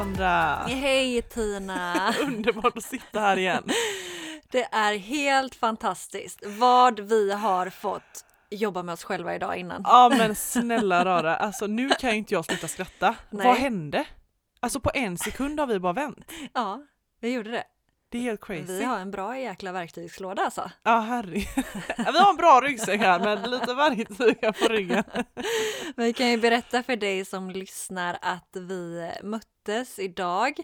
Sandra! Hej Tina! Underbart att sitta här igen. Det är helt fantastiskt vad vi har fått jobba med oss själva idag innan. Ja men snälla rara, alltså nu kan ju inte jag sluta skratta. Nej. Vad hände? Alltså på en sekund har vi bara vänt. Ja, vi gjorde det. Det är helt crazy. Vi har en bra jäkla verktygslåda alltså. Ja herregud. Vi har en bra ryggsäck här med lite verktyg på ryggen. Vi kan ju berätta för dig som lyssnar att vi möttes idag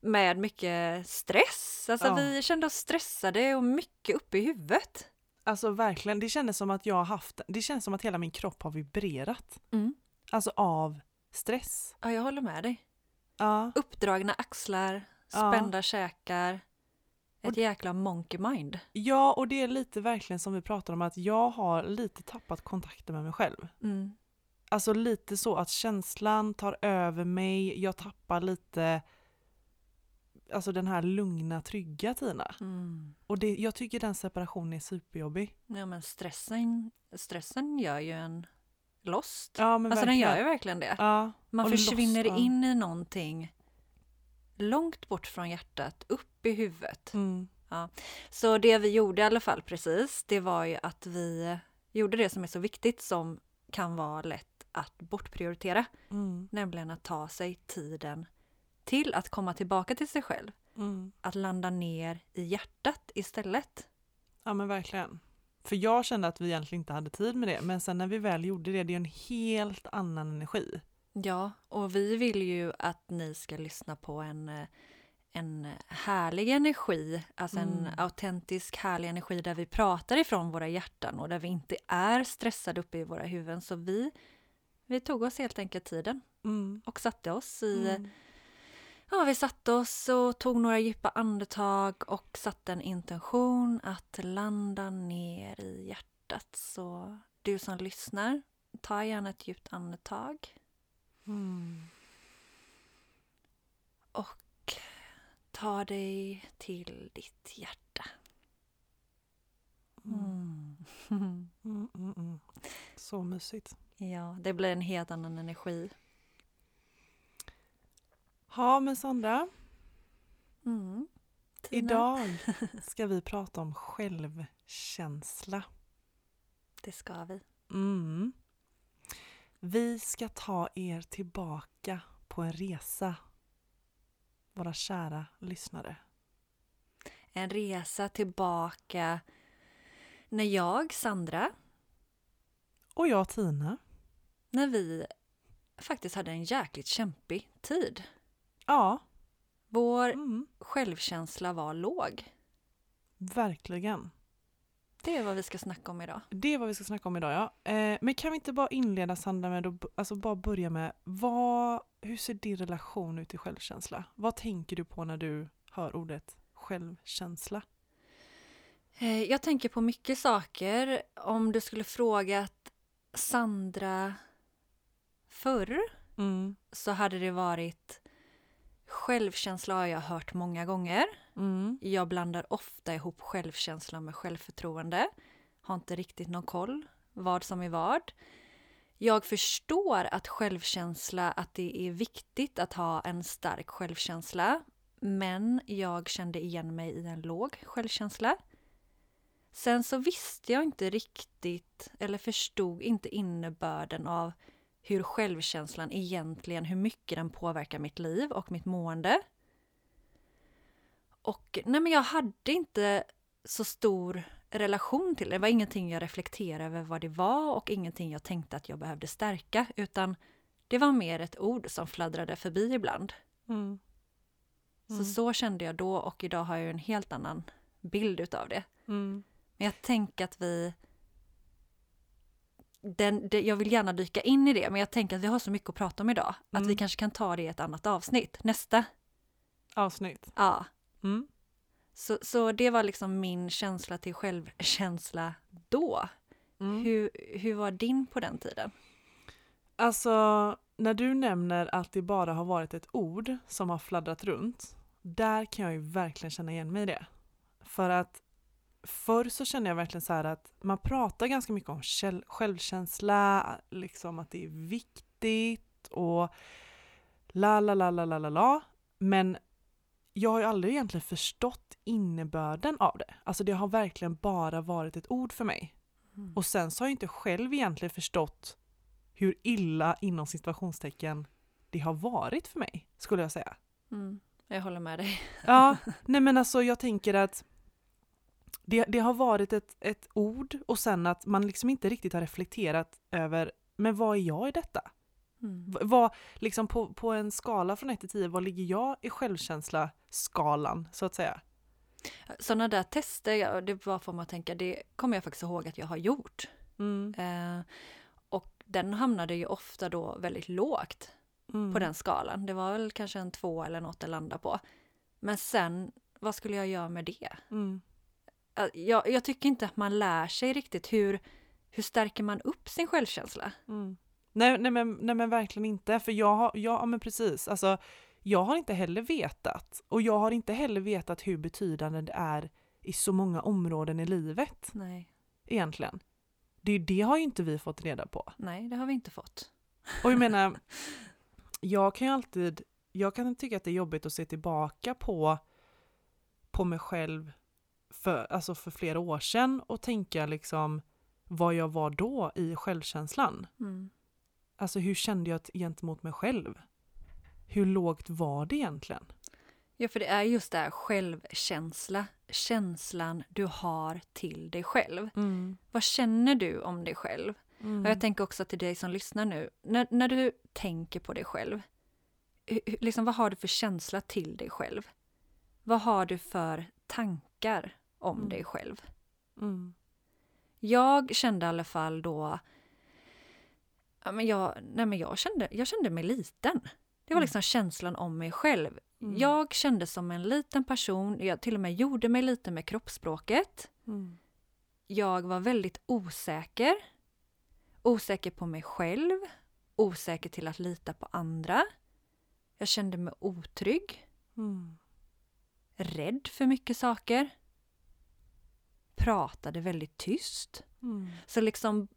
med mycket stress. Alltså Ja. vi kände oss stressade och mycket uppe i huvudet. Alltså verkligen, det kändes som att jag har haft, det känns som att hela min kropp har vibrerat. Mm. Alltså av stress. Ja, jag håller med dig. Ja. Uppdragna axlar, Ja. spända käkar. Ett jäkla monkey mind. ja, och det är lite verkligen som vi pratar om att jag har lite tappat kontakten med mig själv. Mm. Alltså lite så att känslan tar över mig, jag tappar lite Alltså den här lugna, trygga Tina. Mm. Och det, jag tycker den separationen är superjobbig. Ja, men stressen, stressen gör ju en lost. Ja men alltså den verkligen. gör ju verkligen det. Ja, Man försvinner lost, ja. in i någonting långt bort från hjärtat, upp i huvudet. Mm. Så det vi gjorde i alla fall precis, det var ju att vi gjorde det som är så viktigt som kan vara lätt att bortprioritera. Mm. Nämligen att ta sig tiden till att komma tillbaka till sig själv. Mm. Att landa ner i hjärtat istället. Ja men verkligen. För jag kände att vi egentligen inte hade tid med det, men sen när vi väl gjorde det, det är en helt annan energi. Ja, och vi vill ju att ni ska lyssna på en, eh, en härlig energi, alltså en Mm. autentisk härlig energi där vi pratar ifrån våra hjärtan och där vi inte är stressade uppe i våra huvuden. Så vi, vi tog oss helt enkelt tiden Mm. och satte oss i... Mm. Ja, vi satte oss och tog några djupa andetag och satte en intention att landa ner i hjärtat. Så du som lyssnar, ta gärna ett djupt andetag. Mm. och ta dig till ditt hjärta. Mm. Mm, mm, mm. Så mysigt. Ja, det blir en helt annan energi. Ja men Sandra, Mm. Idag ska vi prata om självkänsla. Det ska vi. Mm. Vi ska ta er tillbaka på en resa, våra kära lyssnare. En resa tillbaka när jag, Sandra, Och jag Tina. När vi faktiskt hade en jäkligt kämpig tid. Ja, Vår mm, självkänsla var låg. verkligen. Det är vad vi ska snacka om idag. Det är vad vi ska snacka om idag ja. Eh, men kan vi inte bara inleda Sandra med att alltså bara börja med vad, hur ser din relation ut till självkänsla? Vad tänker du på när du hör ordet självkänsla? Eh, Jag tänker på mycket saker. Om du skulle frågat Sandra förr Mm, så hade det varit självkänsla har jag hört många gånger. mm, Jag blandar ofta ihop självkänsla med självförtroende. Har inte riktigt någon koll vad som är vad. Jag förstår att självkänsla, att det är viktigt att ha en stark självkänsla. Men jag kände igen mig i en låg självkänsla. Sen så visste jag inte riktigt, eller förstod inte innebörden av hur självkänslan egentligen, hur mycket den påverkar mitt liv och mitt mående. Och nej men jag hade inte så stor relation till det. Det var ingenting jag reflekterade över vad det var och ingenting jag tänkte att jag behövde stärka. Utan det var mer ett ord som fladdrade förbi ibland. mm, Så så kände jag då och idag har jag en helt annan bild utav det. mm. Men jag tänker att vi den, det, jag vill gärna dyka in i det, men jag tänker att vi har så mycket att prata om idag. Att Mm. vi kanske kan ta det i ett annat avsnitt. Nästa. Avsnitt. Ja. Mm. Så, så det var liksom min känsla till självkänsla då. Mm. Hur, hur var din på den tiden? Alltså, när du nämner att det bara har varit ett ord som har fladdrat runt, där kan jag ju verkligen känna igen mig i det. För att förr så känner jag verkligen så att man pratar ganska mycket om självkänsla, liksom att det är viktigt och la la la la la la la. Men jag har ju aldrig egentligen förstått innebörden av det. Alltså det har verkligen bara varit ett ord för mig. Och sen så har jag inte själv egentligen förstått hur illa inom situationstecken det har varit för mig, skulle jag säga. Mm, jag håller med dig. Ja, nej men alltså jag tänker att det, det har varit ett, ett ord och sen att man liksom inte riktigt har reflekterat över, men vad är jag i detta? Mm. Vad, liksom på, på en skala från 1 till 10, vad ligger jag i självkänsla-skalan, så att säga? Sådana där tester, det var för mig att tänka, det kommer jag faktiskt ihåg att jag har gjort. Mm, Eh, och den hamnade ju ofta då väldigt lågt mm, på den skalan. Det var väl kanske en två eller något att landa på. Men sen, vad skulle jag göra med det? Mm, Jag, jag tycker inte att man lär sig riktigt hur, hur stärker man upp sin självkänsla? mm. Nej, nej, men, nej men verkligen inte, för jag har, ja men precis, alltså jag har inte heller vetat och jag har inte heller vetat hur betydande det är i så många områden i livet Nej, egentligen. Det, det har ju inte vi fått reda på. nej, det har vi inte fått. Och jag menar, jag kan ju alltid, jag kan tycka att det är jobbigt att se tillbaka på, på mig själv för, alltså för flera år sedan och tänka liksom vad jag var då i självkänslan. Mm. Alltså hur kände jag gentemot mig själv? Hur lågt var det egentligen? Ja, för det är just det här självkänsla, känslan du har till dig själv. Vad känner du om dig själv? Mm. Och jag tänker också till dig som lyssnar nu, när, när du tänker på dig själv, hu- hu- liksom, vad har du för känsla till dig själv? Vad har du för tankar om Mm. dig själv? Mm. Jag kände i alla fall då... Ja, men jag, nej men jag, kände, jag kände mig liten. Det var Mm. liksom känslan om mig själv. Mm. Jag kände som en liten person. Jag till och med gjorde mig lite med kroppsspråket. Mm. Jag var väldigt osäker. Osäker på mig själv. Osäker till att lita på andra. Jag kände mig otrygg. Mm. Rädd för mycket saker. Pratade väldigt tyst. Mm. Så liksom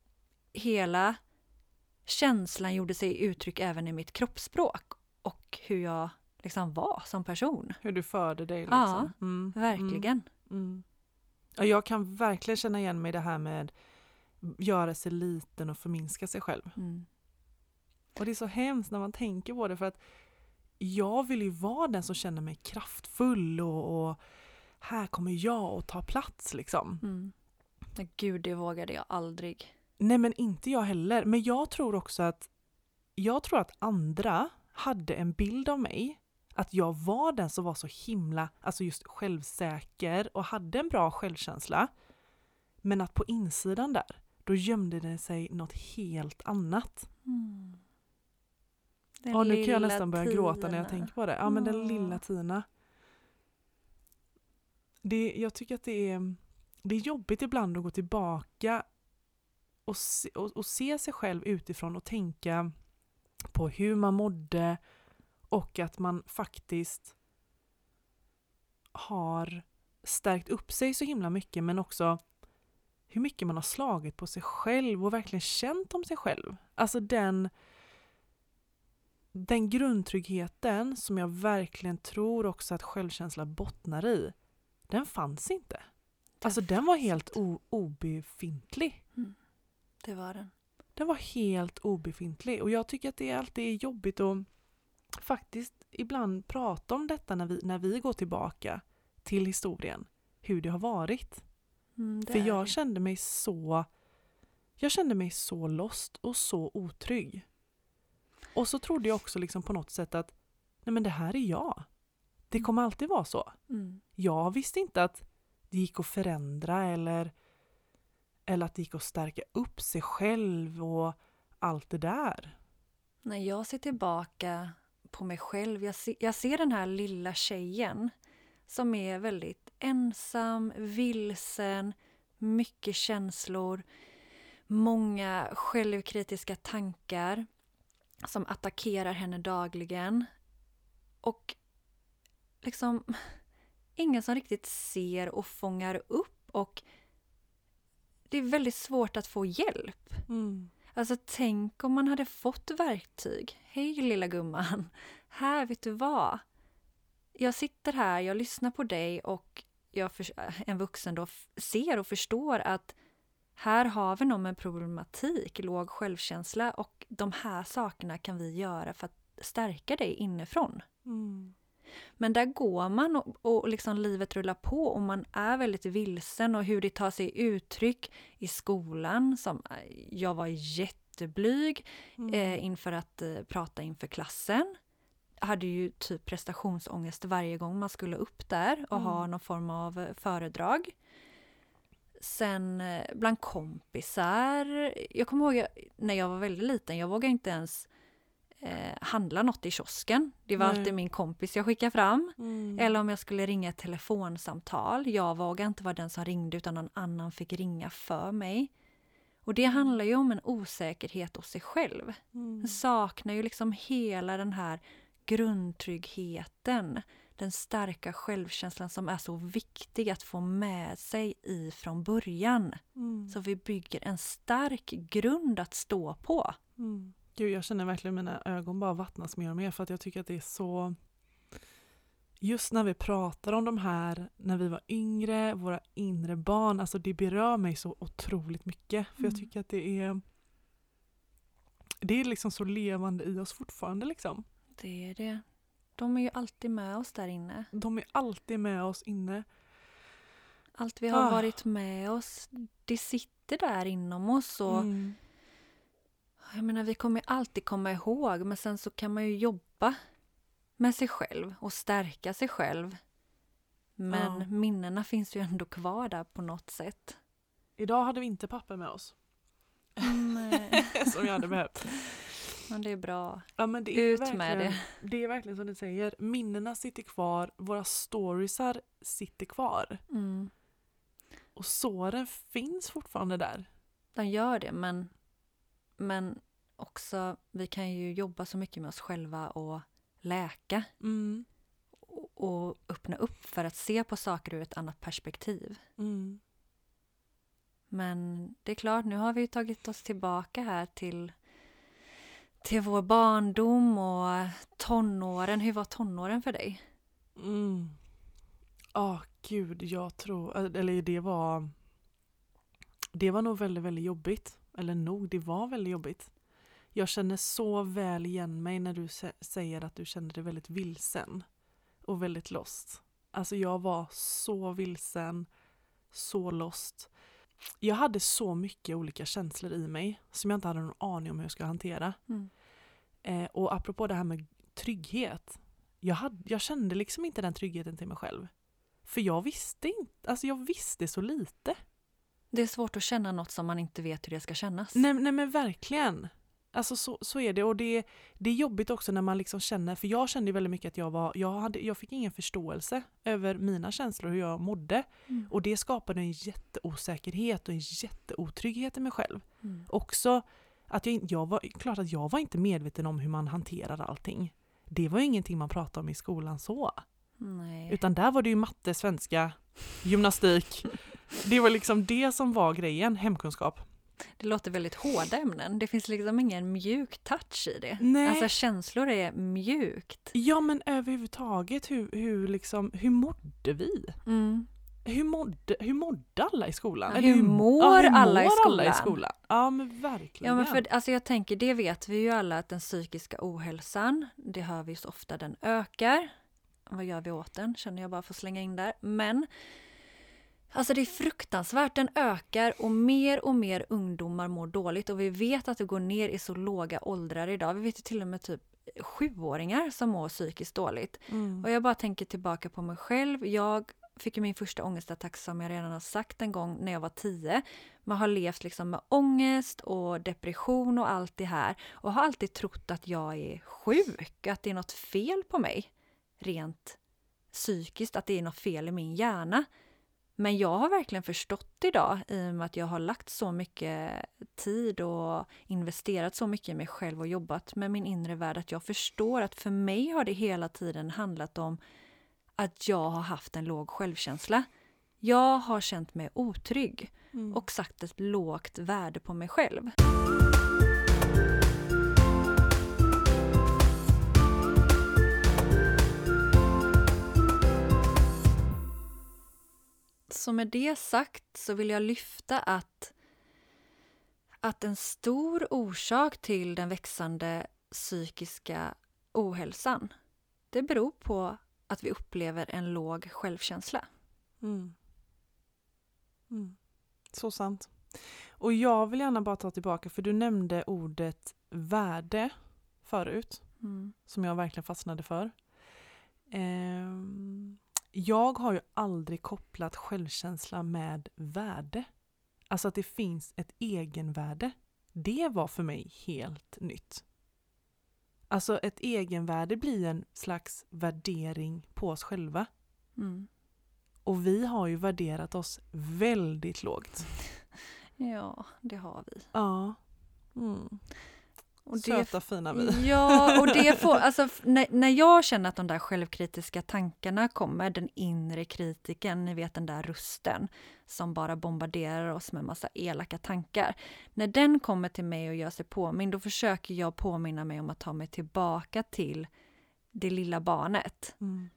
hela känslan gjorde sig uttryck även i mitt kroppsspråk och hur jag liksom var som person. Hur du förde dig Ja, liksom. Mm. Verkligen. Mm. Ja, jag kan verkligen känna igen mig i det här med göra sig liten och förminska sig själv. Mm. Och det är så hemskt när man tänker på det för att jag vill ju vara den som känner mig kraftfull och, och här kommer jag att ta plats liksom. Mm. Men Gud, det vågade jag aldrig. Nej men inte jag heller. Men jag tror också att jag tror att andra hade en bild av mig att jag var den som var så himla, alltså just självsäker och hade en bra självkänsla. Men att på insidan där, då gömde det sig något helt annat. Mm. Den Och nu kan jag nästan börja gråta när jag Tina. tänker på det. Ja men den lilla Tina. Det, jag tycker att det är, det är jobbigt ibland att gå tillbaka och se, och, och se sig själv utifrån och tänka på hur man mådde och att man faktiskt har stärkt upp sig så himla mycket men också hur mycket man har slagit på sig själv och verkligen känt om sig själv. Alltså den, den grundtryggheten som jag verkligen tror också att självkänsla bottnar i, den fanns inte. Alltså den var helt obefintlig. Det var den. Den var helt obefintlig och jag tycker att det alltid är jobbigt att faktiskt ibland prata om detta när vi, när vi går tillbaka till historien, hur det har varit. Mm, det För jag kände mig så jag kände mig så lost och så otrygg. Och så trodde jag också liksom på något sätt att nej men det här är jag. Det kommer alltid vara så. Mm. Jag visste inte att det gick att förändra eller Eller att det gick att stärka upp sig själv och allt det där. När jag ser tillbaka på mig själv, jag, se, jag ser den här lilla tjejen som är väldigt ensam, vilsen, mycket känslor, många självkritiska tankar som attackerar henne dagligen. Och liksom ingen som riktigt ser och fångar upp och det är väldigt svårt att få hjälp. Mm. Alltså tänk om man hade fått verktyg. Hej lilla gumman, här vet du vad? Jag sitter här, jag lyssnar på dig och jag, en vuxen då ser och förstår att här har vi någon med problematik, låg självkänsla och de här sakerna kan vi göra för att stärka dig inifrån. Mm. Men där går man och, och liksom livet rullar på och man är väldigt vilsen och hur det tar sig uttryck i skolan. Som, jag var jätteblyg Mm. eh, inför att eh, prata inför klassen. Hade ju typ prestationsångest varje gång man skulle upp där och ha Mm. någon form av eh, föredrag. Sen eh, bland kompisar. Jag kommer ihåg när jag var väldigt liten, jag vågade inte ens eh, handla något i kiosken. Det var Nej. alltid min kompis jag skickade fram. Mm. Eller om jag skulle ringa ett telefonsamtal. Jag vågade inte vara den som ringde utan någon annan fick ringa för mig. Och det handlar ju om en osäkerhet hos sig själv. Mm. Saknar ju liksom hela den här grundtryggheten. Den starka självkänslan som är så viktig att få med sig i från början. Mm. Så vi bygger en stark grund att stå på. Mm. Gud, jag känner verkligen mina ögon bara vattnas mer och mer för att jag tycker att det är så... Just när vi pratar om de här när vi var yngre, våra inre barn, alltså det berör mig så otroligt mycket. För jag Mm. tycker att det är... Det är liksom så levande i oss fortfarande liksom. Det är det. De är ju alltid med oss där inne. De är alltid med oss inne. Allt vi har Ah. varit med oss, det sitter där inom oss. Och Mm. Jag menar, vi kommer alltid komma ihåg, men sen så kan man ju jobba med sig själv och stärka sig själv. Men Ja. minnena finns ju ändå kvar där på något sätt. Idag hade vi inte papper med oss, Nej, som jag hade behövt. men det är bra. Ja, men det är Ut med det. Det är verkligen som du säger, minnena sitter kvar, våra storiesar sitter kvar. Mm. Och såren finns fortfarande där. De gör det, men, men också vi kan ju jobba så mycket med oss själva och läka Mm. och, och öppna upp för att se på saker ur ett annat perspektiv. Mm. Men det är klart, nu har vi ju tagit oss tillbaka här till, till vår barndom och tonåren. Hur var tonåren för dig? Mm. Ja, gud, jag tror, eller det var, det var nog väldigt, väldigt jobbigt. Eller nog, det var väldigt jobbigt. Jag känner så väl igen mig när du sä- säger att du kände dig väldigt vilsen och väldigt lost. Alltså jag var så vilsen, så lost. Jag hade så mycket olika känslor i mig som jag inte hade någon aning om hur jag skulle hantera. Mm. Eh, och apropå det här med trygghet. Jag, hade, jag kände liksom inte den tryggheten till mig själv. För jag visste inte, alltså jag visste så lite. Det är svårt att känna något som man inte vet hur det ska kännas. Nej, nej men verkligen. Alltså så, så är det. Och det, det är jobbigt också när man liksom känner, för jag kände väldigt mycket att jag var, jag, hade, jag fick ingen förståelse över mina känslor, hur jag mådde. Mm. Och det skapade en jätteosäkerhet och en jätteotrygghet i mig själv. Mm. Också att jag, jag var, klart att jag var inte medveten om hur man hanterar allting. Det var ju ingenting man pratade om i skolan så. Nej. Utan där var det ju matte, svenska, gymnastik. Det var liksom det som var grejen, hemkunskap. Det låter väldigt hårda ämnen. Det finns liksom ingen mjuk touch i det. Nej. Alltså känslor är mjukt. Ja men överhuvudtaget, hur, hur, liksom, hur mådde vi? Mm. Hur mådde, hur mådde alla i skolan? Ja, hur mår hur alla i mår alla i skolan? skolan? Ja men verkligen. Ja, men för, alltså jag tänker, det vet vi ju alla att den psykiska ohälsan, det hör vi så ofta, den ökar. Vad gör vi åt den? Känner jag bara för att slänga in där. Men alltså det är fruktansvärt, den ökar och mer och mer ungdomar mår dåligt och vi vet att det går ner i så låga åldrar idag. Vi vet ju till och med typ sjuåringar som mår psykiskt dåligt. Mm. Och jag bara tänker tillbaka på mig själv. Jag fick min första ångestattack som jag redan har sagt en gång när jag var tio. Man har levt liksom med ångest och depression och allt det här och har alltid trott att jag är sjuk, att det är något fel på mig rent psykiskt, att det är något fel i min hjärna. Men jag har verkligen förstått idag i och med att jag har lagt så mycket tid och investerat så mycket i mig själv och jobbat med min inre värld att jag förstår att för mig har det hela tiden handlat om att jag har haft en låg självkänsla. Jag har känt mig otrygg Mm. och satt ett lågt värde på mig själv. Så med det sagt så vill jag lyfta att, att en stor orsak till den växande psykiska ohälsan det beror på att vi upplever en låg självkänsla. Mm. Mm. Så sant. Och jag vill gärna bara ta tillbaka, för du nämnde ordet värde förut, Mm. som jag verkligen fastnade för. Ehm, jag har ju aldrig kopplat självkänsla med värde. Alltså att det finns ett egenvärde. Det var för mig helt nytt. Alltså ett egenvärde blir en slags värdering på oss själva. Mm. Och vi har ju värderat oss väldigt lågt. Ja, det har vi. Ja. Mm. Och det, Söta fina vi. Ja, och det får, alltså, när, när jag känner att de där självkritiska tankarna kommer, den inre kritiken, ni vet den där rösten som bara bombarderar oss med massa elaka tankar. När den kommer till mig och gör sig påmind, då försöker jag påminna mig om att ta mig tillbaka till det lilla barnet. Mm.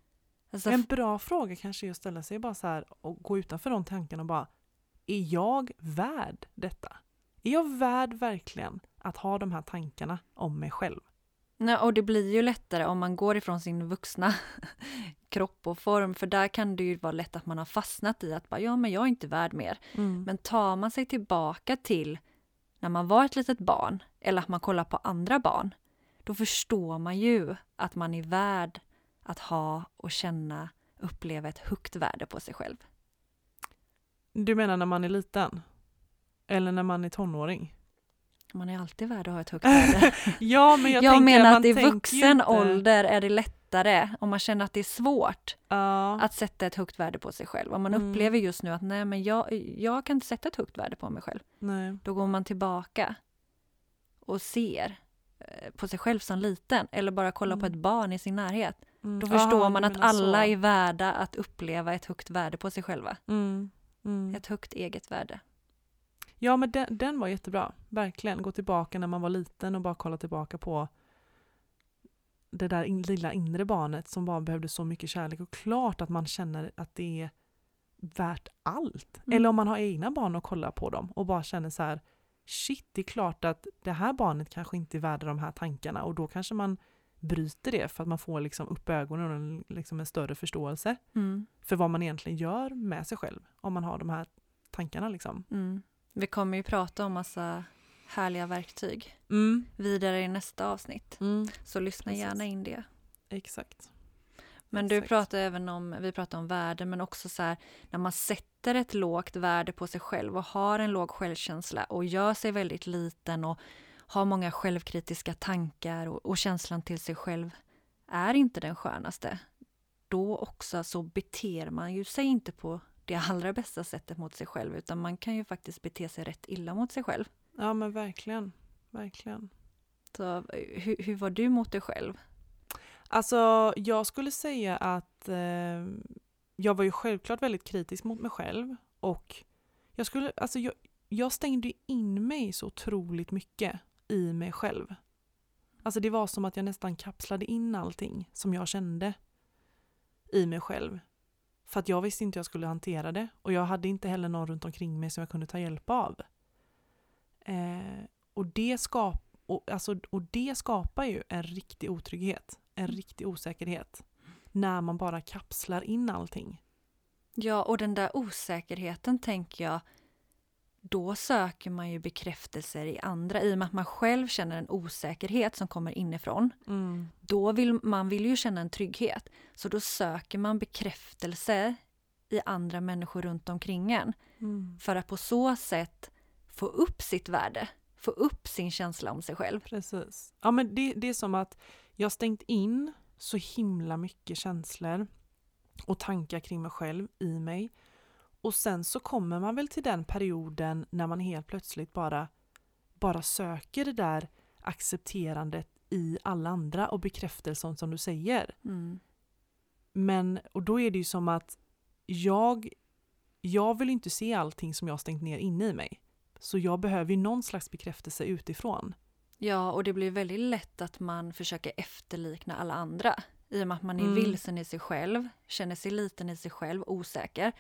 Alltså, En bra fråga kanske är att ställa sig bara så här och gå utanför de tankarna och bara Är jag värd detta? Är jag värd verkligen att ha de här tankarna om mig själv? Nej, och det blir ju lättare om man går ifrån sin vuxna kropp och form, för där kan det ju vara lätt att man har fastnat i att bara, ja, men jag är inte värd mer. Mm. Men tar man sig tillbaka till när man var ett litet barn eller att man kollar på andra barn, då förstår man ju att man är värd att ha och känna, uppleva ett högt värde på sig själv. Du menar när man är liten? Eller när man är tonåring? Man är alltid värd att ha ett högt värde. Ja, men jag, Jag, menar att i vuxen inte- ålder är det lättare om man känner att det är svårt Ja. att sätta ett högt värde på sig själv. Om man Mm. upplever just nu att nej, men jag, jag kan inte sätta ett högt värde på mig själv. Nej. Då går man tillbaka och ser eh, på sig själv som liten eller bara kollar på Mm. ett barn i sin närhet. Mm. Då förstår Aha, man att alla så. är värda att uppleva ett högt värde på sig själva. Mm. Mm. Ett högt eget värde. Ja, men den, den var jättebra. Verkligen. Gå tillbaka när man var liten och bara kolla tillbaka på det där in, lilla inre barnet som bara behövde så mycket kärlek. Och klart att man känner att det är värt allt. Mm. Eller om man har egna barn och kollar på dem och bara känner så här shit, det är klart att det här barnet kanske inte är värda de här tankarna och då kanske man bryter det för att man får liksom upp ögonen och en, liksom en större förståelse Mm. för vad man egentligen gör med sig själv om man har de här tankarna. Liksom. Mm. Vi kommer ju prata om massa härliga verktyg Mm. vidare i nästa avsnitt. Mm. Så lyssna Precis. gärna in det. Exakt. Men du Exakt. pratar även om, vi pratar om värde, men också så här när man sätter ett lågt värde på sig själv och har en låg självkänsla och gör sig väldigt liten och har många självkritiska tankar och, och känslan till sig själv är inte den skönaste. Då också så beter man ju sig inte på det allra bästa sättet mot sig själv utan man kan ju faktiskt bete sig rätt illa mot sig själv. Ja men verkligen. Verkligen. Så hur, hur var du mot dig själv? Alltså jag skulle säga att eh, jag var ju självklart väldigt kritisk mot mig själv och jag skulle, alltså jag, jag stängde in mig så otroligt mycket i mig själv. Alltså det var som att jag nästan kapslade in allting som jag kände i mig själv. För att jag visste inte hur jag skulle hantera det och jag hade inte heller någon runt omkring mig som jag kunde ta hjälp av. Eh, och, det skap, och, alltså, och det skapar ju en riktig otrygghet, en riktig osäkerhet. När man bara kapslar in allting. Ja, och den där osäkerheten tänker jag, då söker man ju bekräftelser i andra. I och med att man själv känner en osäkerhet som kommer inifrån, Mm. då vill man vill ju känna en trygghet. Så då söker man bekräftelse i andra människor runt omkring en. Mm. För att på så sätt få upp sitt värde, få upp sin känsla om sig själv. Precis. Ja, men det, det är som att jag har stängt in så himla mycket känslor och tankar kring mig själv i mig. Och sen så kommer man väl till den perioden när man helt plötsligt bara, bara söker det där accepterandet i alla andra och bekräftelsen som du säger. Mm. Men, och då är det ju som att jag, jag vill inte se allting som jag har stängt ner inne i mig. Så jag behöver ju någon slags bekräftelse utifrån. Ja, och det blir väldigt lätt att man försöker efterlikna alla andra. I och med att man är Mm. vilsen i sig själv, känner sig liten i sig själv, osäker.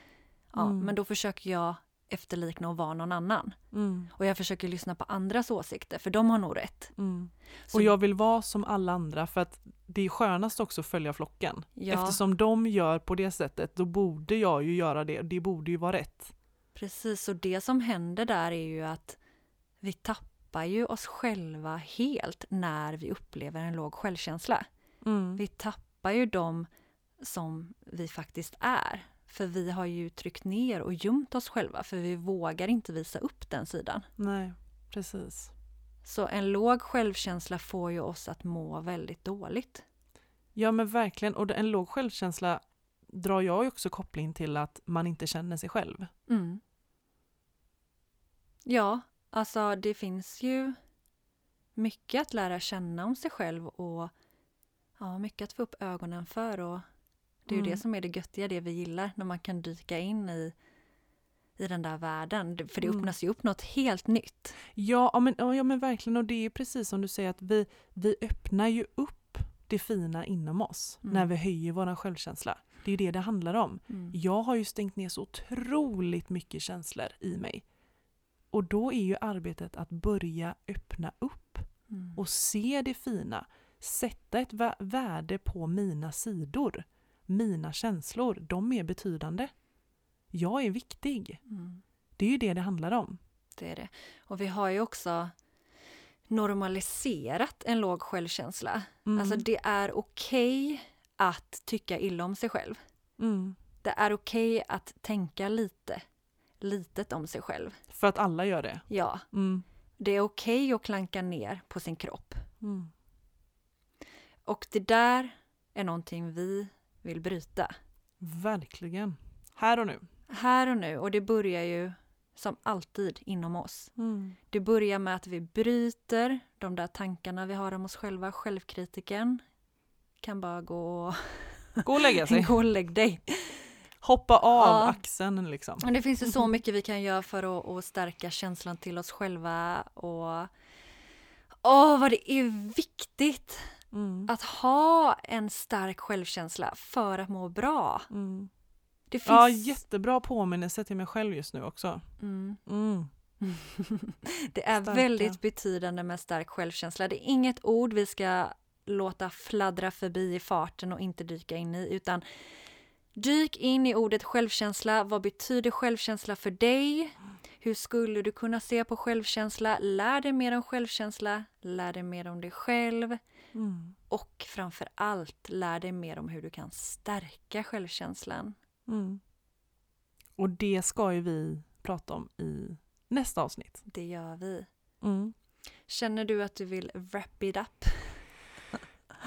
Ja, Mm. men då försöker jag efterlikna och vara någon annan. Mm, Och jag försöker lyssna på andras åsikter, för de har nog rätt. mm. Och jag vill vara som alla andra för att det är skönast också att följa flocken. ja, Eftersom de gör på det sättet, då borde jag ju göra det. Det borde ju vara rätt. precis. Och det som händer där är ju att vi tappar ju oss själva helt när vi upplever en låg självkänsla. Mm. Vi tappar ju dem som vi faktiskt är. För vi har ju tryckt ner och gömt oss själva för vi vågar inte visa upp den sidan. Nej, precis. Så en låg självkänsla får ju oss att må väldigt dåligt. Ja men verkligen, och en låg självkänsla drar jag ju också koppling till att man inte känner sig själv. Mm. Ja, alltså det finns ju mycket att lära känna om sig själv och ja, mycket att få upp ögonen för. Och det är ju Mm. det som är det göttiga, det vi gillar, när man kan dyka in i, i den där världen. För det Mm. öppnas ju upp något helt nytt. Ja, men, ja men verkligen, och det är precis som du säger att vi, vi öppnar ju upp det fina inom oss Mm. när vi höjer vår självkänsla. Det är ju det det handlar om. Mm. Jag har ju stängt ner så otroligt mycket känslor i mig. Och då är ju arbetet att börja öppna upp Mm. och se det fina. Sätta ett vä- värde på mina sidor. Mina känslor, de är betydande. Jag är viktig. Mm. Det är ju det det handlar om. Det är det. Och vi har ju också normaliserat en låg självkänsla. Mm. Alltså det är okej att tycka illa om sig själv. mm. Det är okej att tänka lite, litet om sig själv. För att alla gör det. Ja, Mm. det är okej att klanka ner på sin kropp. Mm. Och det där är någonting vi vill bryta. Verkligen. Här och nu. Här och nu, och det börjar ju som alltid inom oss. Mm. Det börjar med att vi bryter de där tankarna vi har om oss själva, självkritiken. Kan bara gå och, Gå och lägga sig. gå och lägg dig. Hoppa av Ja. axeln liksom. Men det finns ju så mycket vi kan göra för att, att stärka känslan till oss själva och Åh, vad det är viktigt Mm. att ha en stark självkänsla för att må bra. Mm. Det finns... Ja, jättebra påminnelse till mig själv just nu också. mm. Mm. Det är Starka. väldigt betydande med stark självkänsla. Det är inget ord vi ska låta fladdra förbi i farten och inte dyka in i, utan dyk in i ordet självkänsla. Vad betyder självkänsla för dig? Hur skulle du kunna se på självkänsla? Lär dig mer om självkänsla. Lär dig mer om dig själv. Mm. Och framför allt, lär dig mer om hur du kan stärka självkänslan. Mm. Och det ska ju vi prata om i nästa avsnitt. Det gör vi. Mm. Känner du att du vill wrap it up?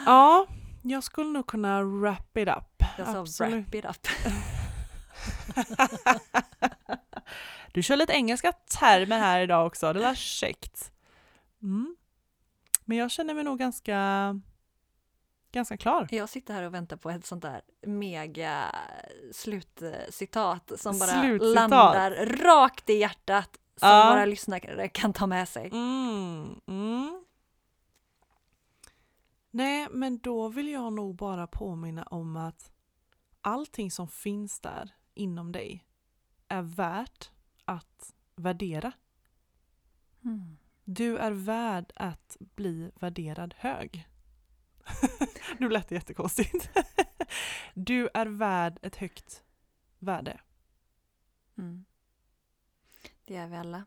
Ja, jag skulle nog kunna wrap it up. Jag sa Absolut. wrap it up. Du kör lite engelska termer här idag också, det var käckt. Mm. Men jag känner mig nog ganska, ganska klar. Jag sitter här och väntar på ett sånt där mega slutcitat som bara Slutcitat. landar rakt i hjärtat som Ja. våra lyssnare kan ta med sig. Mm, mm. Nej, men då vill jag nog bara påminna om att allting som finns där inom dig är värt att värdera. Mm. Du är värd att bli värderad hög. nu lät det jättekonstigt. du är värd ett högt värde. Mm. Det är vi alla.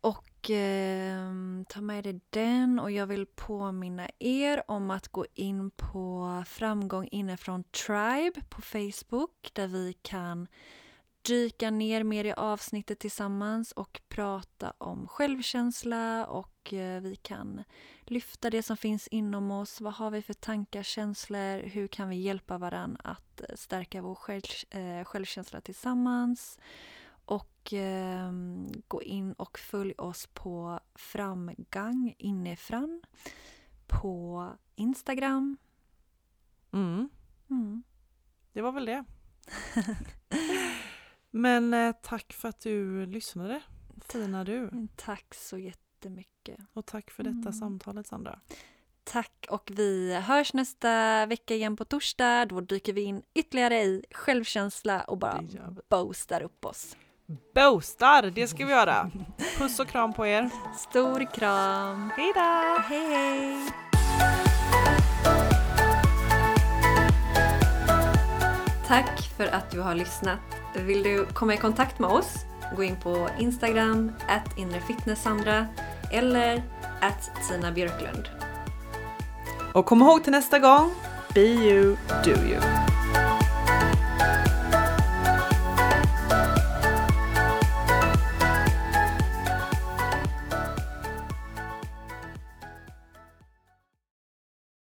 Och eh, ta med dig den och jag vill påminna er om att gå in på Framgång inifrån Tribe på Facebook där vi kan dyka ner mer i avsnittet tillsammans och prata om självkänsla och eh, vi kan lyfta det som finns inom oss. Vad har vi för tankar, känslor? Hur kan vi hjälpa varann att eh, stärka vår själv, eh, självkänsla tillsammans? Och eh, gå in och följ oss på Framgång inifrån på Instagram. Mm. Mm. Det var väl det. Men eh, tack för att du lyssnade. Fina du. Tack så jättemycket. Och tack för detta Mm. samtalet Sandra. Tack och vi hörs nästa vecka igen på torsdag. Då dyker vi in ytterligare i självkänsla och bara boastar upp oss. Boastar, det ska vi göra. Puss och kram på er. Stor kram! Hej då! Hej hej! Tack för att du har lyssnat. Vill du komma i kontakt med oss? Gå in på Instagram, at innerfitnesssandra eller at Tina Björklund. Och kom ihåg till nästa gång, be you, do you.